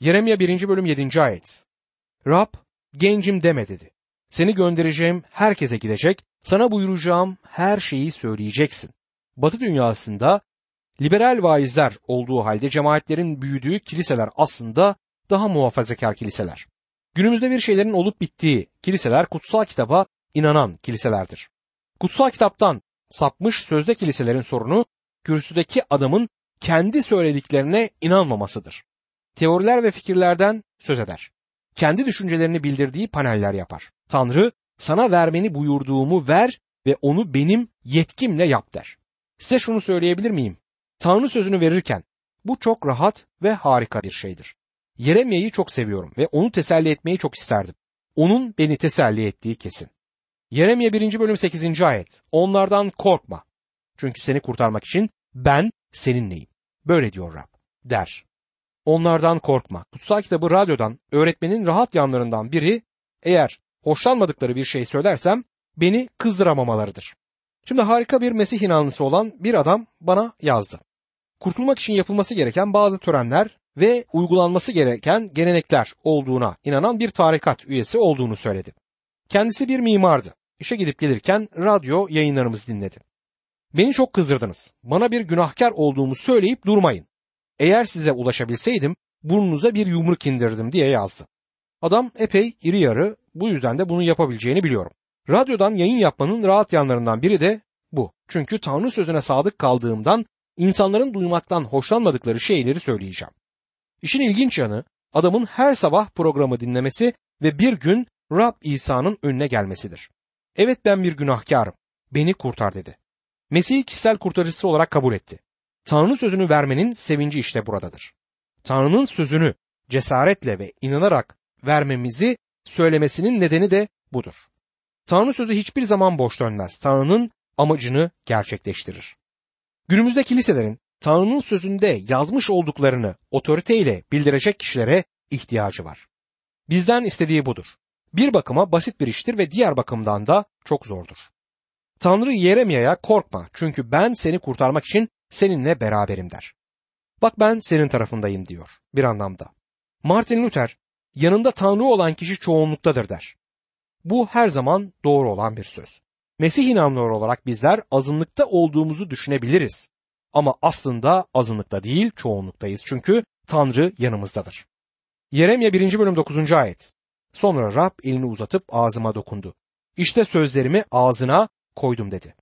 Yeremya 1. bölüm 7. ayet. Rab gencim deme dedi. Seni göndereceğim herkese gidecek, sana buyuracağım her şeyi söyleyeceksin. Batı dünyasında liberal vaizler olduğu halde cemaatlerin büyüdüğü kiliseler aslında daha muhafazakar kiliseler. Günümüzde bir şeylerin olup bittiği kiliseler kutsal kitaba inanan kiliselerdir. Kutsal kitaptan sapmış sözde kiliselerin sorunu kürsüdeki adamın kendi söylediklerine inanmamasıdır. Teoriler ve fikirlerden söz eder. Kendi düşüncelerini bildirdiği paneller yapar. Tanrı sana vermeni buyurduğumu ver ve onu benim yetkimle yap der. Size şunu söyleyebilir miyim? Tanrı sözünü verirken bu çok rahat ve harika bir şeydir. Yeremya'yı çok seviyorum ve onu teselli etmeyi çok isterdim. Onun beni teselli ettiği kesin. Yeremye 1. bölüm 8. ayet. Onlardan korkma. Çünkü seni kurtarmak için ben seninleyim. Böyle diyor Rab. Der. Onlardan korkma. Kutsal kitabı radyodan öğretmenin rahat yanlarından biri eğer hoşlanmadıkları bir şey söylersem beni kızdıramamalarıdır. Şimdi harika bir Mesih inanlısı olan bir adam bana yazdı. Kurtulmak için yapılması gereken bazı törenler ve uygulanması gereken gelenekler olduğuna inanan bir tarikat üyesi olduğunu söyledi. Kendisi bir mimardı. İşe gidip gelirken radyo yayınlarımızı dinledi. Beni çok kızdırdınız. Bana bir günahkar olduğumu söyleyip durmayın. Eğer size ulaşabilseydim burnunuza bir yumruk indirdim diye yazdı. Adam epey iri yarı bu yüzden de bunu yapabileceğini biliyorum. Radyodan yayın yapmanın rahat yanlarından biri de bu. Çünkü Tanrı sözüne sadık kaldığımdan insanların duymaktan hoşlanmadıkları şeyleri söyleyeceğim. İşin ilginç yanı adamın her sabah programı dinlemesi ve bir gün Rab İsa'nın önüne gelmesidir. Evet ben bir günahkarım. Beni kurtar dedi. Mesih'i kişisel kurtarıcısı olarak kabul etti. Tanrı sözünü vermenin sevinci işte buradadır. Tanrı'nın sözünü cesaretle ve inanarak vermemizi söylemesinin nedeni de budur. Tanrı sözü hiçbir zaman boş dönmez. Tanrı'nın amacını gerçekleştirir. Günümüzde kiliselerin Tanrı'nın sözünde yazmış olduklarını otoriteyle bildirecek kişilere ihtiyacı var. Bizden istediği budur. Bir bakıma basit bir iştir ve diğer bakımdan da çok zordur. Tanrı Yeremya'ya korkma çünkü ben seni kurtarmak için seninle beraberim der. Bak ben senin tarafındayım diyor bir anlamda. Martin Luther yanında Tanrı olan kişi çoğunluktadır der. Bu her zaman doğru olan bir söz. Mesih inanlıları olarak bizler azınlıkta olduğumuzu düşünebiliriz. Ama aslında azınlıkta değil çoğunluktayız çünkü Tanrı yanımızdadır. Yeremye 1. bölüm 9. ayet. Sonra Rab elini uzatıp ağzıma dokundu. İşte sözlerimi ağzına koydum dedi.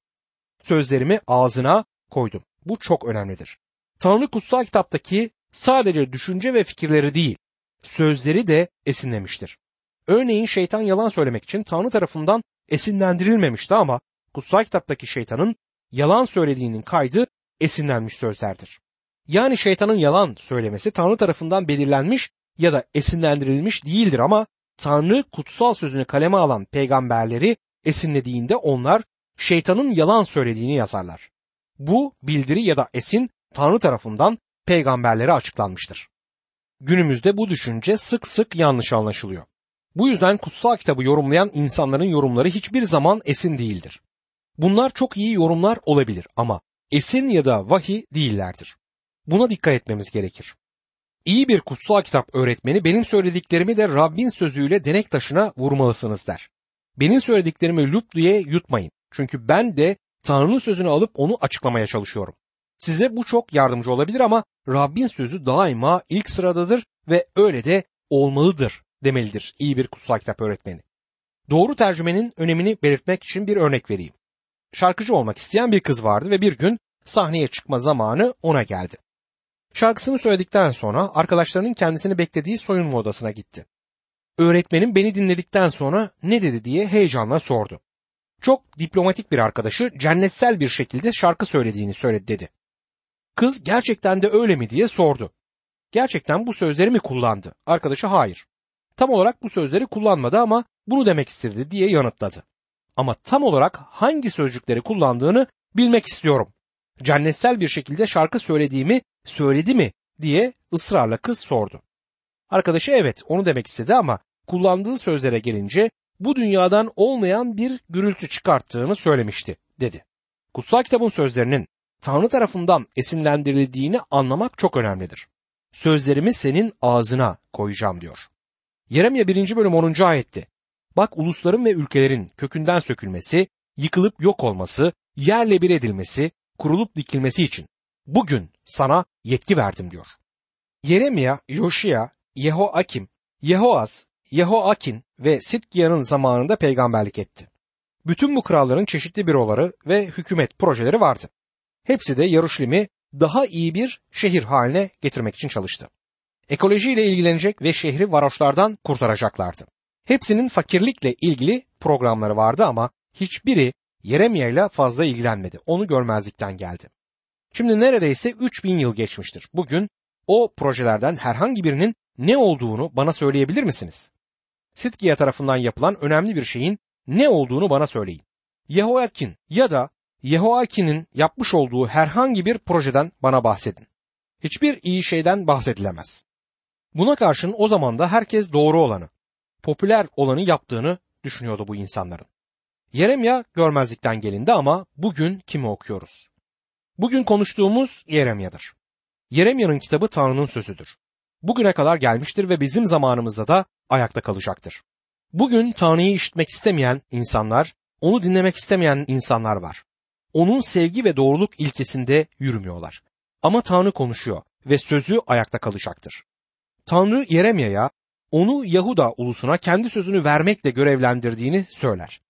Sözlerimi ağzına koydum. Bu çok önemlidir. Tanrı kutsal kitaptaki sadece düşünce ve fikirleri değil, sözleri de esinlemiştir. Örneğin şeytan yalan söylemek için Tanrı tarafından esinlendirilmemişti ama kutsal kitaptaki şeytanın yalan söylediğinin kaydı esinlenmiş sözlerdir. Yani şeytanın yalan söylemesi Tanrı tarafından belirlenmiş ya da esinlendirilmiş değildir ama Tanrı kutsal sözünü kaleme alan peygamberleri esinlediğinde onlar şeytanın yalan söylediğini yazarlar. Bu bildiri ya da esin Tanrı tarafından peygamberlere açıklanmıştır. Günümüzde bu düşünce sık sık yanlış anlaşılıyor. Bu yüzden kutsal kitabı yorumlayan insanların yorumları hiçbir zaman esin değildir. Bunlar çok iyi yorumlar olabilir ama esin ya da vahiy değillerdir. Buna dikkat etmemiz gerekir. İyi bir kutsal kitap öğretmeni benim söylediklerimi de Rabbin sözüyle denek taşına vurmalısınız der. Benim söylediklerimi diye yutmayın. Çünkü ben de Tanrı'nın sözünü alıp onu açıklamaya çalışıyorum. Size bu çok yardımcı olabilir ama Rabbin sözü daima ilk sıradadır ve öyle de olmalıdır demelidir iyi bir kutsal kitap öğretmeni. Doğru tercümenin önemini belirtmek için bir örnek vereyim. Şarkıcı olmak isteyen bir kız vardı ve bir gün sahneye çıkma zamanı ona geldi. Şarkısını söyledikten sonra arkadaşlarının kendisini beklediği soyunma odasına gitti. Öğretmenim beni dinledikten sonra ne dedi diye heyecanla sordu. Çok diplomatik bir arkadaşı cennetsel bir şekilde şarkı söylediğini söyledi dedi. Kız gerçekten de öyle mi diye sordu. Gerçekten bu sözleri mi kullandı? Arkadaşı hayır. Tam olarak bu sözleri kullanmadı ama bunu demek istedi diye yanıtladı. Ama tam olarak hangi sözcükleri kullandığını bilmek istiyorum. Cennetsel bir şekilde şarkı söylediğimi söyledi mi diye ısrarla kız sordu. Arkadaşı evet onu demek istedi ama kullandığı sözlere gelince bu dünyadan olmayan bir gürültü çıkarttığını söylemişti dedi. Kutsal kitabın sözlerinin Tanrı tarafından esinlendirildiğini anlamak çok önemlidir. sözlerimi senin ağzına koyacağım diyor. Yeremye 1. bölüm 10. ayette. Bak ulusların ve ülkelerin kökünden sökülmesi, yıkılıp yok olması, yerle bir edilmesi, kurulup dikilmesi için bugün sana yetki verdim diyor. Yeremya, Yoşia, Yehoakim, Yehoaz, Yehoakin ve Sitkiya'nın zamanında peygamberlik etti. Bütün bu kralların çeşitli büroları ve hükümet projeleri vardı. Hepsi de Yaruşlim'i daha iyi bir şehir haline getirmek için çalıştı. Ekolojiyle ilgilenecek ve şehri varoşlardan kurtaracaklardı. Hepsinin fakirlikle ilgili programları vardı ama hiçbiri Yeremya ile fazla ilgilenmedi. Onu görmezlikten geldi. Şimdi neredeyse 3000 yıl geçmiştir. Bugün o projelerden herhangi birinin ne olduğunu bana söyleyebilir misiniz? Sitkiya tarafından yapılan önemli bir şeyin ne olduğunu bana söyleyin. Yehoakin ya da Yehoakin'in yapmış olduğu herhangi bir projeden bana bahsedin. Hiçbir iyi şeyden bahsedilemez. Buna karşın o zaman da herkes doğru olanı, popüler olanı yaptığını düşünüyordu bu insanların. Yeremya görmezlikten gelindi ama bugün kimi okuyoruz? Bugün konuştuğumuz Yeremya'dır. Yeremya'nın kitabı Tanrı'nın sözüdür. Bugüne kadar gelmiştir ve bizim zamanımızda da ayakta kalacaktır. Bugün Tanrı'yı işitmek istemeyen insanlar, onu dinlemek istemeyen insanlar var. Onun sevgi ve doğruluk ilkesinde yürümüyorlar. Ama Tanrı konuşuyor ve sözü ayakta kalacaktır. Tanrı Yeremya'ya onu Yahuda ulusuna kendi sözünü vermekle görevlendirdiğini söyler.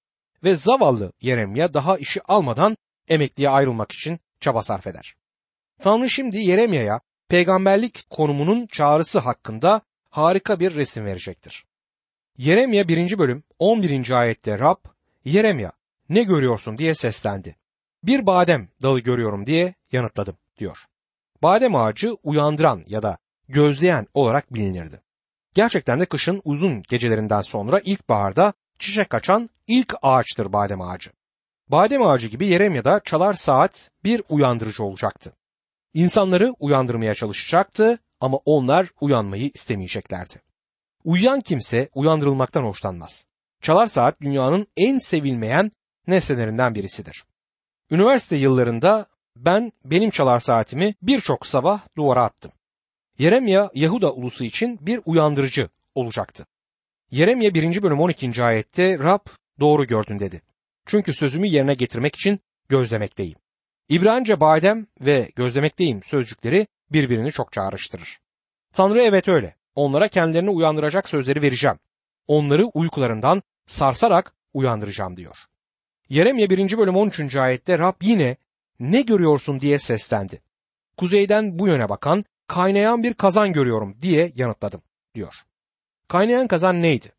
Ve zavallı Yeremya daha işi almadan emekliye ayrılmak için çaba sarf eder. Tanrı şimdi Yeremya'ya peygamberlik konumunun çağrısı hakkında harika bir resim verecektir. Yeremya 1. bölüm 11. ayette Rab, Yeremya ne görüyorsun diye seslendi. Bir badem dalı görüyorum diye yanıtladım diyor. Badem ağacı uyandıran ya da gözleyen olarak bilinirdi. Gerçekten de kışın uzun gecelerinden sonra ilkbaharda çiçek açan ilk ağaçtır badem ağacı. Badem ağacı gibi Yeremya'da çalar saat bir uyandırıcı olacaktı. İnsanları uyandırmaya çalışacaktı ama onlar uyanmayı istemeyeceklerdi. Uyuyan kimse uyandırılmaktan hoşlanmaz. Çalar saat dünyanın en sevilmeyen nesnelerinden birisidir. Üniversite yıllarında ben benim çalar saatimi birçok sabah duvara attım. Yeremya Yahuda ulusu için bir uyandırıcı olacaktı. Yeremya 1. bölüm 12. ayette Rab doğru gördün dedi. Çünkü sözümü yerine getirmek için gözlemekteyim. İbranice badem ve gözlemekteyim sözcükleri birbirini çok çağrıştırır. Tanrı evet öyle. Onlara kendilerini uyandıracak sözleri vereceğim. Onları uykularından sarsarak uyandıracağım diyor. Yeremye 1. bölüm 13. ayette Rab yine ne görüyorsun diye seslendi. Kuzeyden bu yöne bakan kaynayan bir kazan görüyorum diye yanıtladım diyor. Kaynayan kazan neydi?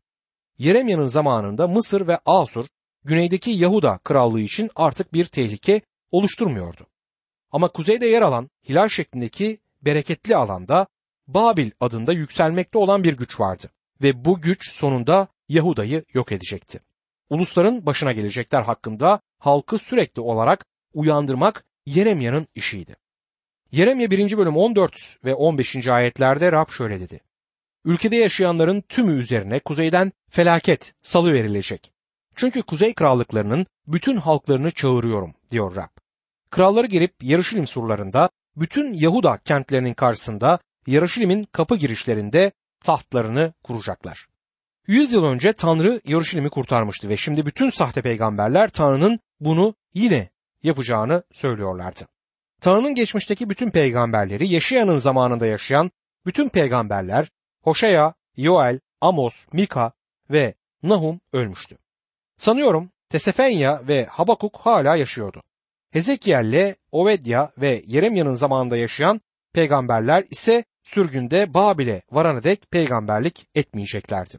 Yeremya'nın zamanında Mısır ve Asur güneydeki Yahuda krallığı için artık bir tehlike oluşturmuyordu. Ama kuzeyde yer alan hilal şeklindeki bereketli alanda Babil adında yükselmekte olan bir güç vardı ve bu güç sonunda Yahuda'yı yok edecekti. Ulusların başına gelecekler hakkında halkı sürekli olarak uyandırmak Yeremya'nın işiydi. Yeremya 1. bölüm 14 ve 15. ayetlerde Rab şöyle dedi. Ülkede yaşayanların tümü üzerine kuzeyden felaket salı verilecek. Çünkü kuzey krallıklarının bütün halklarını çağırıyorum diyor Rab. Kralları gelip Yarışilim surlarında bütün Yahuda kentlerinin karşısında Yarışilim'in kapı girişlerinde tahtlarını kuracaklar. Yüz yıl önce Tanrı Yarışilim'i kurtarmıştı ve şimdi bütün sahte peygamberler Tanrı'nın bunu yine yapacağını söylüyorlardı. Tanrı'nın geçmişteki bütün peygamberleri Yeşaya'nın zamanında yaşayan bütün peygamberler Hoşea, Yoel, Amos, Mika ve Nahum ölmüştü. Sanıyorum Tesefenya ve Habakuk hala yaşıyordu. Hezekiel'le Ovedya ve Yeremya'nın zamanında yaşayan peygamberler ise sürgünde Babil'e varana dek peygamberlik etmeyeceklerdi.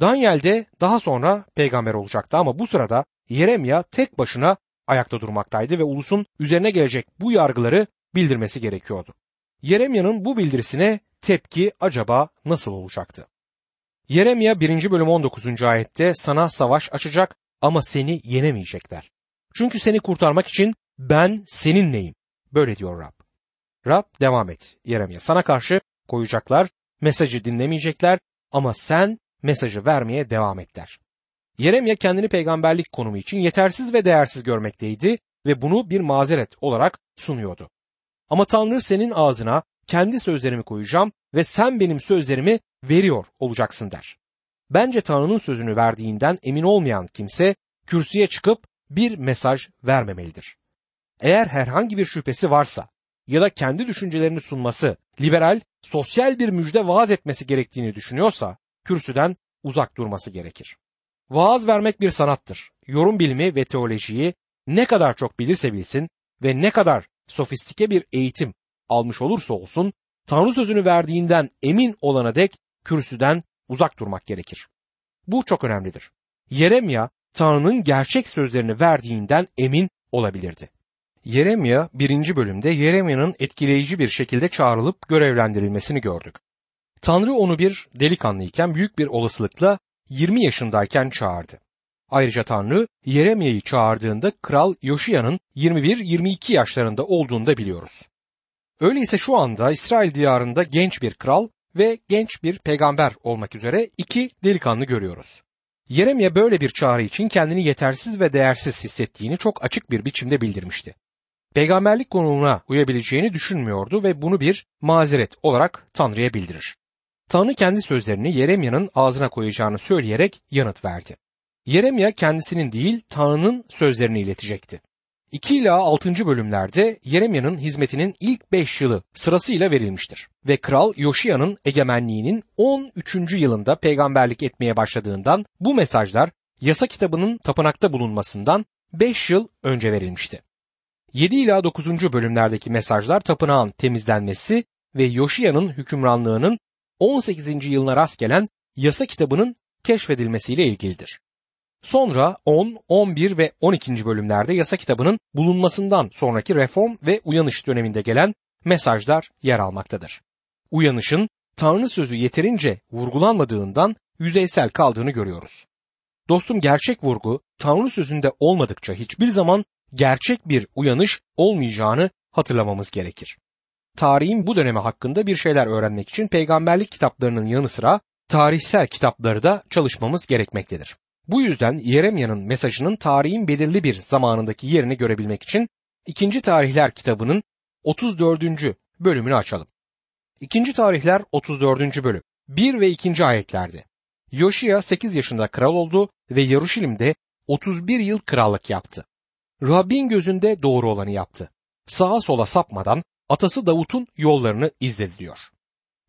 Daniel de daha sonra peygamber olacaktı ama bu sırada Yeremya tek başına ayakta durmaktaydı ve ulusun üzerine gelecek bu yargıları bildirmesi gerekiyordu. Yeremya'nın bu bildirisine tepki acaba nasıl olacaktı? Yeremya 1. bölüm 19. ayette sana savaş açacak ama seni yenemeyecekler. Çünkü seni kurtarmak için ben seninleyim. Böyle diyor Rab. Rab devam et Yeremya. Sana karşı koyacaklar, mesajı dinlemeyecekler ama sen mesajı vermeye devam et der. Yeremya kendini peygamberlik konumu için yetersiz ve değersiz görmekteydi ve bunu bir mazeret olarak sunuyordu. Ama Tanrı senin ağzına kendi sözlerimi koyacağım ve sen benim sözlerimi veriyor olacaksın der. Bence Tanrı'nın sözünü verdiğinden emin olmayan kimse kürsüye çıkıp bir mesaj vermemelidir. Eğer herhangi bir şüphesi varsa ya da kendi düşüncelerini sunması, liberal, sosyal bir müjde vaaz etmesi gerektiğini düşünüyorsa kürsüden uzak durması gerekir. Vaaz vermek bir sanattır. Yorum bilimi ve teolojiyi ne kadar çok bilirse bilsin ve ne kadar sofistike bir eğitim almış olursa olsun Tanrı sözünü verdiğinden emin olana dek kürsüden uzak durmak gerekir. Bu çok önemlidir. Yeremya Tanrı'nın gerçek sözlerini verdiğinden emin olabilirdi. Yeremya birinci bölümde Yeremya'nın etkileyici bir şekilde çağrılıp görevlendirilmesini gördük. Tanrı onu bir delikanlıyken büyük bir olasılıkla 20 yaşındayken çağırdı. Ayrıca Tanrı Yeremya'yı çağırdığında Kral Yoşiya'nın 21-22 yaşlarında olduğunu da biliyoruz. Öyleyse şu anda İsrail diyarında genç bir kral ve genç bir peygamber olmak üzere iki delikanlı görüyoruz. Yeremye böyle bir çağrı için kendini yetersiz ve değersiz hissettiğini çok açık bir biçimde bildirmişti. Peygamberlik konumuna uyabileceğini düşünmüyordu ve bunu bir mazeret olarak Tanrı'ya bildirir. Tanrı kendi sözlerini Yeremya'nın ağzına koyacağını söyleyerek yanıt verdi. Yeremya kendisinin değil Tanrı'nın sözlerini iletecekti. 2 ila 6. bölümlerde Yeremya'nın hizmetinin ilk 5 yılı sırasıyla verilmiştir. Ve Kral Yoşiya'nın egemenliğinin 13. yılında peygamberlik etmeye başladığından bu mesajlar yasa kitabının tapınakta bulunmasından 5 yıl önce verilmişti. 7 ila 9. bölümlerdeki mesajlar tapınağın temizlenmesi ve Yoşiya'nın hükümranlığının 18. yılına rast gelen yasa kitabının keşfedilmesiyle ilgilidir. Sonra 10, 11 ve 12. bölümlerde yasa kitabının bulunmasından sonraki reform ve uyanış döneminde gelen mesajlar yer almaktadır. Uyanışın Tanrı sözü yeterince vurgulanmadığından yüzeysel kaldığını görüyoruz. Dostum gerçek vurgu Tanrı sözünde olmadıkça hiçbir zaman gerçek bir uyanış olmayacağını hatırlamamız gerekir. Tarihin bu dönemi hakkında bir şeyler öğrenmek için peygamberlik kitaplarının yanı sıra tarihsel kitapları da çalışmamız gerekmektedir. Bu yüzden Yeremya'nın mesajının tarihin belirli bir zamanındaki yerini görebilmek için 2. Tarihler kitabının 34. bölümünü açalım. 2. Tarihler 34. bölüm 1 ve 2. ayetlerdi. Yoşia 8 yaşında kral oldu ve Yaruşilim'de 31 yıl krallık yaptı. Rabbin gözünde doğru olanı yaptı. Sağa sola sapmadan atası Davut'un yollarını izledi diyor.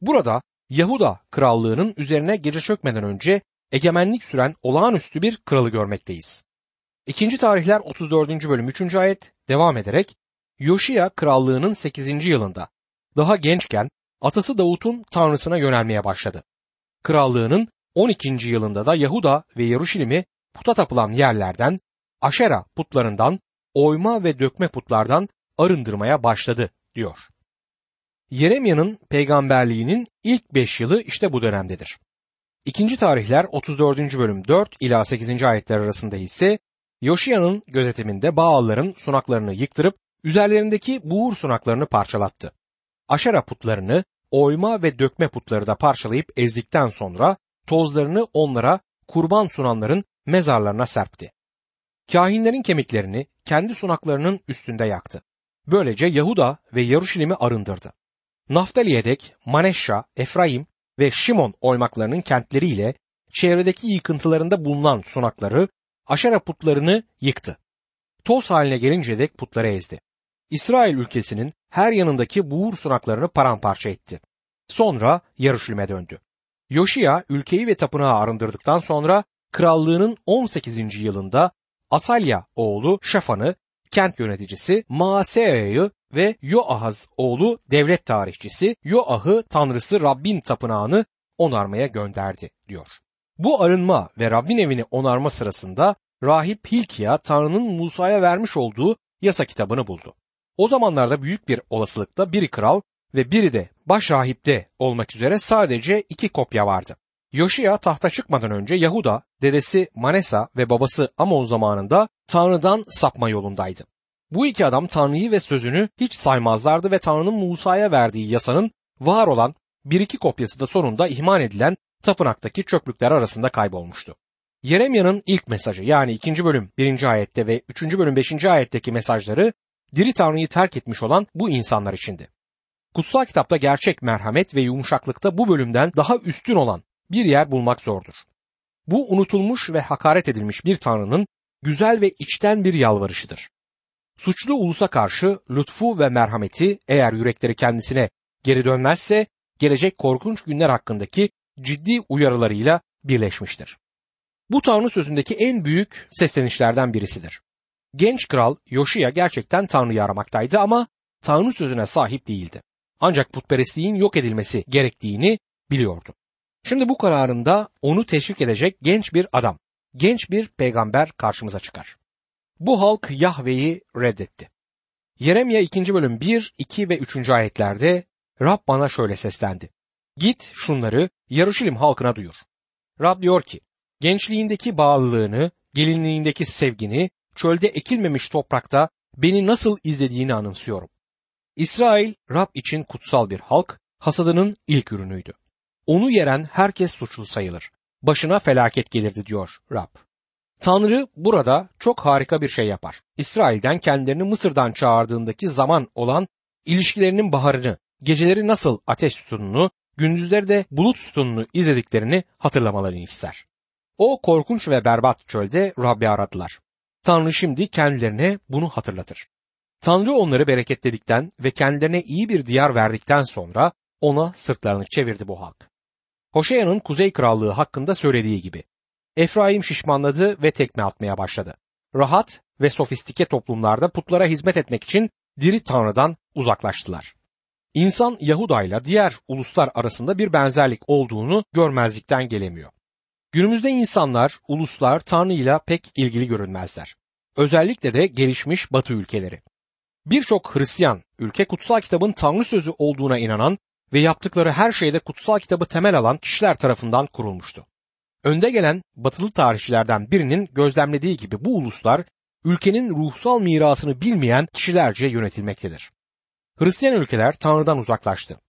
Burada Yahuda krallığının üzerine gece çökmeden önce egemenlik süren olağanüstü bir kralı görmekteyiz. İkinci tarihler 34. bölüm 3. ayet devam ederek Yoşia krallığının 8. yılında daha gençken atası Davut'un tanrısına yönelmeye başladı. Krallığının 12. yılında da Yahuda ve Yeruşalim'i puta tapılan yerlerden, Aşera putlarından, oyma ve dökme putlardan arındırmaya başladı diyor. Yeremya'nın peygamberliğinin ilk 5 yılı işte bu dönemdedir. İkinci tarihler 34. bölüm 4 ila 8. ayetler arasında ise Yoşiya'nın gözetiminde Baalların sunaklarını yıktırıp üzerlerindeki buğur sunaklarını parçalattı. Aşera putlarını, oyma ve dökme putları da parçalayıp ezdikten sonra tozlarını onlara kurban sunanların mezarlarına serpti. Kahinlerin kemiklerini kendi sunaklarının üstünde yaktı. Böylece Yahuda ve Yaruşilim'i arındırdı. Naftali'ye dek Maneşşa, Efraim ve Şimon oymaklarının kentleriyle çevredeki yıkıntılarında bulunan sunakları, aşara putlarını yıktı. Toz haline gelince dek putları ezdi. İsrail ülkesinin her yanındaki buğur sunaklarını paramparça etti. Sonra Yarışlim'e döndü. Yoşia ülkeyi ve tapınağı arındırdıktan sonra krallığının 18. yılında Asalya oğlu Şafan'ı kent yöneticisi Maasea'yı ve Yoahaz oğlu devlet tarihçisi Yoah'ı tanrısı Rabbin tapınağını onarmaya gönderdi diyor. Bu arınma ve Rabbin evini onarma sırasında rahip Hilkiya Tanrı'nın Musa'ya vermiş olduğu yasa kitabını buldu. O zamanlarda büyük bir olasılıkla biri kral ve biri de baş rahipte olmak üzere sadece iki kopya vardı. Yoşia tahta çıkmadan önce Yahuda, dedesi Manesa ve babası Amon zamanında Tanrı'dan sapma yolundaydı. Bu iki adam Tanrı'yı ve sözünü hiç saymazlardı ve Tanrı'nın Musa'ya verdiği yasanın var olan bir iki kopyası da sonunda ihmal edilen tapınaktaki çöplükler arasında kaybolmuştu. Yeremya'nın ilk mesajı yani 2. bölüm 1. ayette ve 3. bölüm 5. ayetteki mesajları diri Tanrı'yı terk etmiş olan bu insanlar içindi. Kutsal kitapta gerçek merhamet ve yumuşaklıkta bu bölümden daha üstün olan bir yer bulmak zordur. Bu unutulmuş ve hakaret edilmiş bir tanrının güzel ve içten bir yalvarışıdır. Suçlu ulusa karşı lütfu ve merhameti eğer yürekleri kendisine geri dönmezse gelecek korkunç günler hakkındaki ciddi uyarılarıyla birleşmiştir. Bu Tanrı sözündeki en büyük seslenişlerden birisidir. Genç kral Yoşiya gerçekten Tanrı'yı aramaktaydı ama Tanrı sözüne sahip değildi. Ancak putperestliğin yok edilmesi gerektiğini biliyordu. Şimdi bu kararında onu teşvik edecek genç bir adam, genç bir peygamber karşımıza çıkar. Bu halk Yahve'yi reddetti. Yeremya 2. bölüm 1, 2 ve 3. ayetlerde Rab bana şöyle seslendi. Git şunları Yarışilim halkına duyur. Rab diyor ki, gençliğindeki bağlılığını, gelinliğindeki sevgini, çölde ekilmemiş toprakta beni nasıl izlediğini anımsıyorum. İsrail, Rab için kutsal bir halk, hasadının ilk ürünüydü. Onu yeren herkes suçlu sayılır. Başına felaket gelirdi diyor Rab. Tanrı burada çok harika bir şey yapar. İsrail'den kendilerini Mısır'dan çağırdığındaki zaman olan ilişkilerinin baharını, geceleri nasıl ateş sütununu, gündüzleri de bulut sütununu izlediklerini hatırlamalarını ister. O korkunç ve berbat çölde Rabbi aradılar. Tanrı şimdi kendilerine bunu hatırlatır. Tanrı onları bereketledikten ve kendilerine iyi bir diyar verdikten sonra ona sırtlarını çevirdi bu halk. Hoşeya'nın Kuzey Krallığı hakkında söylediği gibi. Efraim şişmanladı ve tekme atmaya başladı. Rahat ve sofistike toplumlarda putlara hizmet etmek için diri Tanrı'dan uzaklaştılar. İnsan Yahuda ile diğer uluslar arasında bir benzerlik olduğunu görmezlikten gelemiyor. Günümüzde insanlar, uluslar Tanrı ile pek ilgili görünmezler. Özellikle de gelişmiş Batı ülkeleri. Birçok Hristiyan ülke kutsal kitabın Tanrı sözü olduğuna inanan ve yaptıkları her şeyde kutsal kitabı temel alan kişiler tarafından kurulmuştu. Önde gelen batılı tarihçilerden birinin gözlemlediği gibi bu uluslar ülkenin ruhsal mirasını bilmeyen kişilerce yönetilmektedir. Hristiyan ülkeler Tanrı'dan uzaklaştı.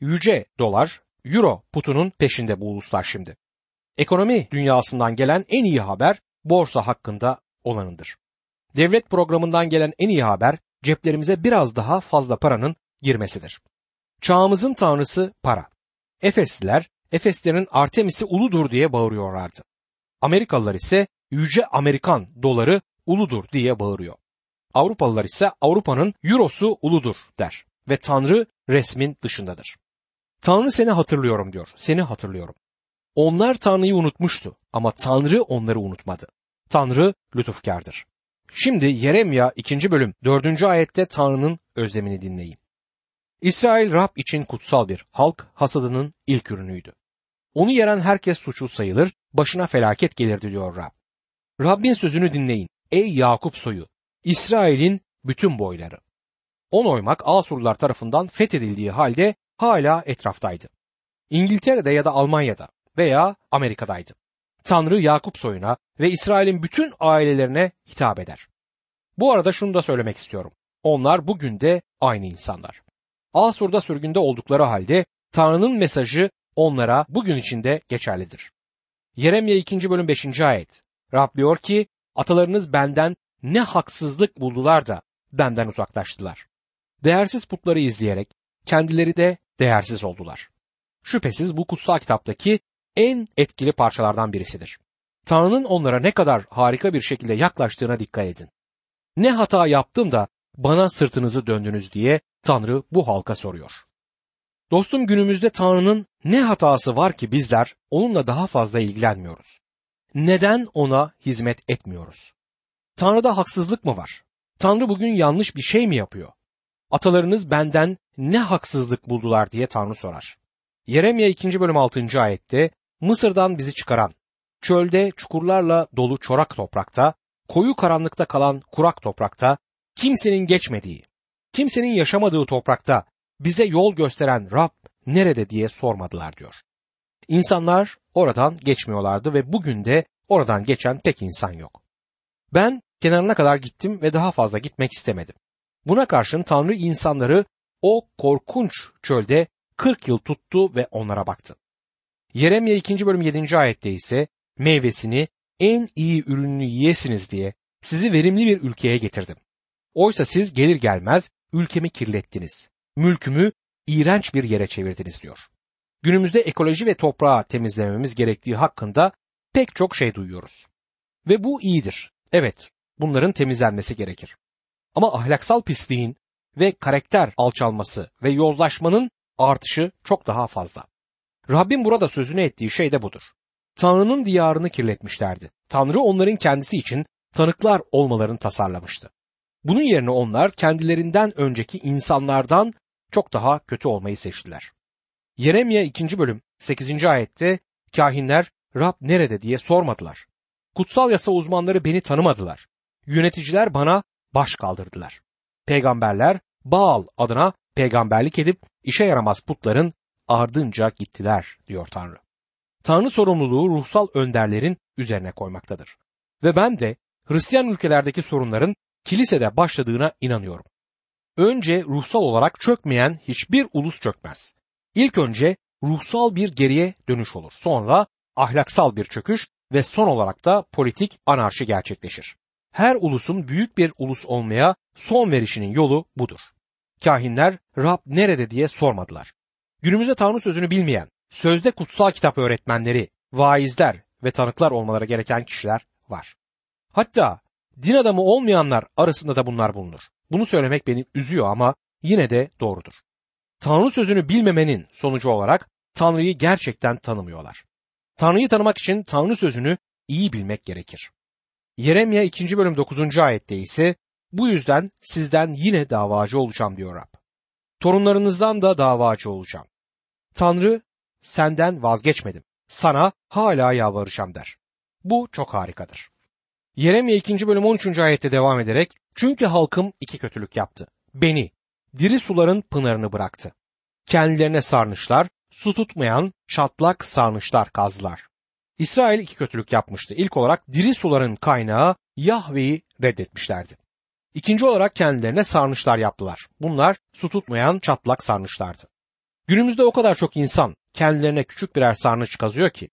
Yüce dolar, euro putunun peşinde bu uluslar şimdi. Ekonomi dünyasından gelen en iyi haber borsa hakkında olanındır. Devlet programından gelen en iyi haber ceplerimize biraz daha fazla paranın girmesidir. Çağımızın tanrısı para. Efesliler, Efeslerin Artemis'i uludur diye bağırıyorlardı. Amerikalılar ise yüce Amerikan doları uludur diye bağırıyor. Avrupalılar ise Avrupa'nın eurosu uludur der ve Tanrı resmin dışındadır. Tanrı seni hatırlıyorum diyor, seni hatırlıyorum. Onlar Tanrı'yı unutmuştu ama Tanrı onları unutmadı. Tanrı lütufkardır. Şimdi Yeremya 2. bölüm 4. ayette Tanrı'nın özlemini dinleyin. İsrail Rab için kutsal bir halk hasadının ilk ürünüydü. Onu yeren herkes suçlu sayılır, başına felaket gelirdi diyor Rab. Rabbin sözünü dinleyin ey Yakup soyu, İsrail'in bütün boyları. On oymak Asurlular tarafından fethedildiği halde hala etraftaydı. İngiltere'de ya da Almanya'da veya Amerika'daydı. Tanrı Yakup soyuna ve İsrail'in bütün ailelerine hitap eder. Bu arada şunu da söylemek istiyorum. Onlar bugün de aynı insanlar. Asur'da sürgünde oldukları halde Tanrı'nın mesajı onlara bugün içinde geçerlidir. Yeremye 2. bölüm 5. ayet. Rab diyor ki atalarınız benden ne haksızlık buldular da benden uzaklaştılar. Değersiz putları izleyerek kendileri de değersiz oldular. Şüphesiz bu kutsal kitaptaki en etkili parçalardan birisidir. Tanrı'nın onlara ne kadar harika bir şekilde yaklaştığına dikkat edin. Ne hata yaptım da bana sırtınızı döndünüz diye Tanrı bu halka soruyor. Dostum günümüzde Tanrı'nın ne hatası var ki bizler onunla daha fazla ilgilenmiyoruz? Neden ona hizmet etmiyoruz? Tanrı'da haksızlık mı var? Tanrı bugün yanlış bir şey mi yapıyor? Atalarınız benden ne haksızlık buldular diye Tanrı sorar. Yeremye 2. bölüm 6. ayette Mısır'dan bizi çıkaran, çölde çukurlarla dolu çorak toprakta, koyu karanlıkta kalan kurak toprakta, kimsenin geçmediği, kimsenin yaşamadığı toprakta bize yol gösteren Rab nerede diye sormadılar diyor. İnsanlar oradan geçmiyorlardı ve bugün de oradan geçen pek insan yok. Ben kenarına kadar gittim ve daha fazla gitmek istemedim. Buna karşın Tanrı insanları o korkunç çölde 40 yıl tuttu ve onlara baktı. Yeremye 2. bölüm 7. ayette ise meyvesini en iyi ürününü yiyesiniz diye sizi verimli bir ülkeye getirdim. Oysa siz gelir gelmez ülkemi kirlettiniz. Mülkümü iğrenç bir yere çevirdiniz diyor. Günümüzde ekoloji ve toprağı temizlememiz gerektiği hakkında pek çok şey duyuyoruz. Ve bu iyidir. Evet, bunların temizlenmesi gerekir. Ama ahlaksal pisliğin ve karakter alçalması ve yozlaşmanın artışı çok daha fazla. Rabbim burada sözünü ettiği şey de budur. Tanrı'nın diyarını kirletmişlerdi. Tanrı onların kendisi için tanıklar olmalarını tasarlamıştı. Bunun yerine onlar kendilerinden önceki insanlardan çok daha kötü olmayı seçtiler. Yeremye 2. bölüm 8. ayette kahinler Rab nerede diye sormadılar. Kutsal yasa uzmanları beni tanımadılar. Yöneticiler bana baş kaldırdılar. Peygamberler Baal adına peygamberlik edip işe yaramaz putların ardınca gittiler diyor Tanrı. Tanrı sorumluluğu ruhsal önderlerin üzerine koymaktadır. Ve ben de Hristiyan ülkelerdeki sorunların kilisede başladığına inanıyorum. Önce ruhsal olarak çökmeyen hiçbir ulus çökmez. İlk önce ruhsal bir geriye dönüş olur. Sonra ahlaksal bir çöküş ve son olarak da politik anarşi gerçekleşir. Her ulusun büyük bir ulus olmaya son verişinin yolu budur. Kahinler Rab nerede diye sormadılar. Günümüzde Tanrı sözünü bilmeyen, sözde kutsal kitap öğretmenleri, vaizler ve tanıklar olmaları gereken kişiler var. Hatta din adamı olmayanlar arasında da bunlar bulunur. Bunu söylemek beni üzüyor ama yine de doğrudur. Tanrı sözünü bilmemenin sonucu olarak Tanrı'yı gerçekten tanımıyorlar. Tanrı'yı tanımak için Tanrı sözünü iyi bilmek gerekir. Yeremya 2. bölüm 9. ayette ise bu yüzden sizden yine davacı olacağım diyor Rab. Torunlarınızdan da davacı olacağım. Tanrı senden vazgeçmedim. Sana hala yalvaracağım der. Bu çok harikadır. Yeremye 2. bölüm 13. ayette devam ederek çünkü halkım iki kötülük yaptı. Beni, diri suların pınarını bıraktı. Kendilerine sarnıçlar, su tutmayan çatlak sarnıçlar kazdılar. İsrail iki kötülük yapmıştı. İlk olarak diri suların kaynağı Yahve'yi reddetmişlerdi. İkinci olarak kendilerine sarnıçlar yaptılar. Bunlar su tutmayan çatlak sarnıçlardı. Günümüzde o kadar çok insan kendilerine küçük birer sarnıç kazıyor ki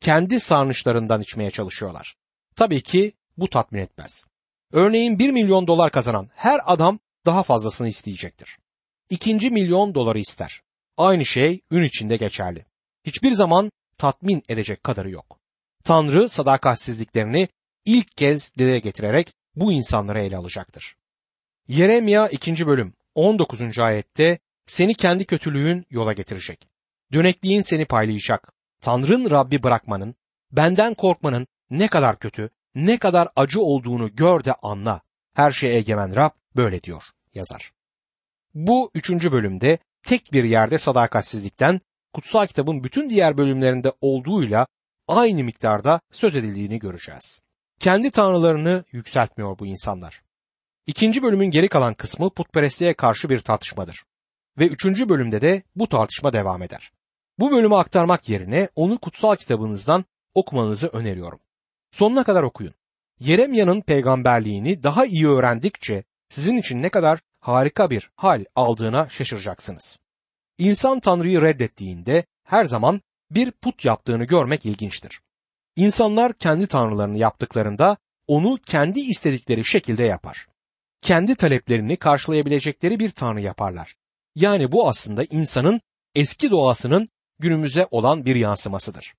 kendi sarnıçlarından içmeye çalışıyorlar. Tabii ki bu tatmin etmez. Örneğin 1 milyon dolar kazanan her adam daha fazlasını isteyecektir. İkinci milyon doları ister. Aynı şey ün içinde geçerli. Hiçbir zaman tatmin edecek kadarı yok. Tanrı sadakatsizliklerini ilk kez dile getirerek bu insanları ele alacaktır. Yeremya 2. bölüm 19. ayette seni kendi kötülüğün yola getirecek. Dönekliğin seni paylayacak. Tanrın Rabbi bırakmanın, benden korkmanın ne kadar kötü, ne kadar acı olduğunu gör de anla. Her şeye egemen Rab böyle diyor yazar. Bu üçüncü bölümde tek bir yerde sadakatsizlikten kutsal kitabın bütün diğer bölümlerinde olduğuyla aynı miktarda söz edildiğini göreceğiz. Kendi tanrılarını yükseltmiyor bu insanlar. İkinci bölümün geri kalan kısmı putperestliğe karşı bir tartışmadır. Ve üçüncü bölümde de bu tartışma devam eder. Bu bölümü aktarmak yerine onu kutsal kitabınızdan okumanızı öneriyorum. Sonuna kadar okuyun. Yeremya'nın peygamberliğini daha iyi öğrendikçe sizin için ne kadar harika bir hal aldığına şaşıracaksınız. İnsan Tanrı'yı reddettiğinde her zaman bir put yaptığını görmek ilginçtir. İnsanlar kendi tanrılarını yaptıklarında onu kendi istedikleri şekilde yapar. Kendi taleplerini karşılayabilecekleri bir tanrı yaparlar. Yani bu aslında insanın eski doğasının günümüze olan bir yansımasıdır.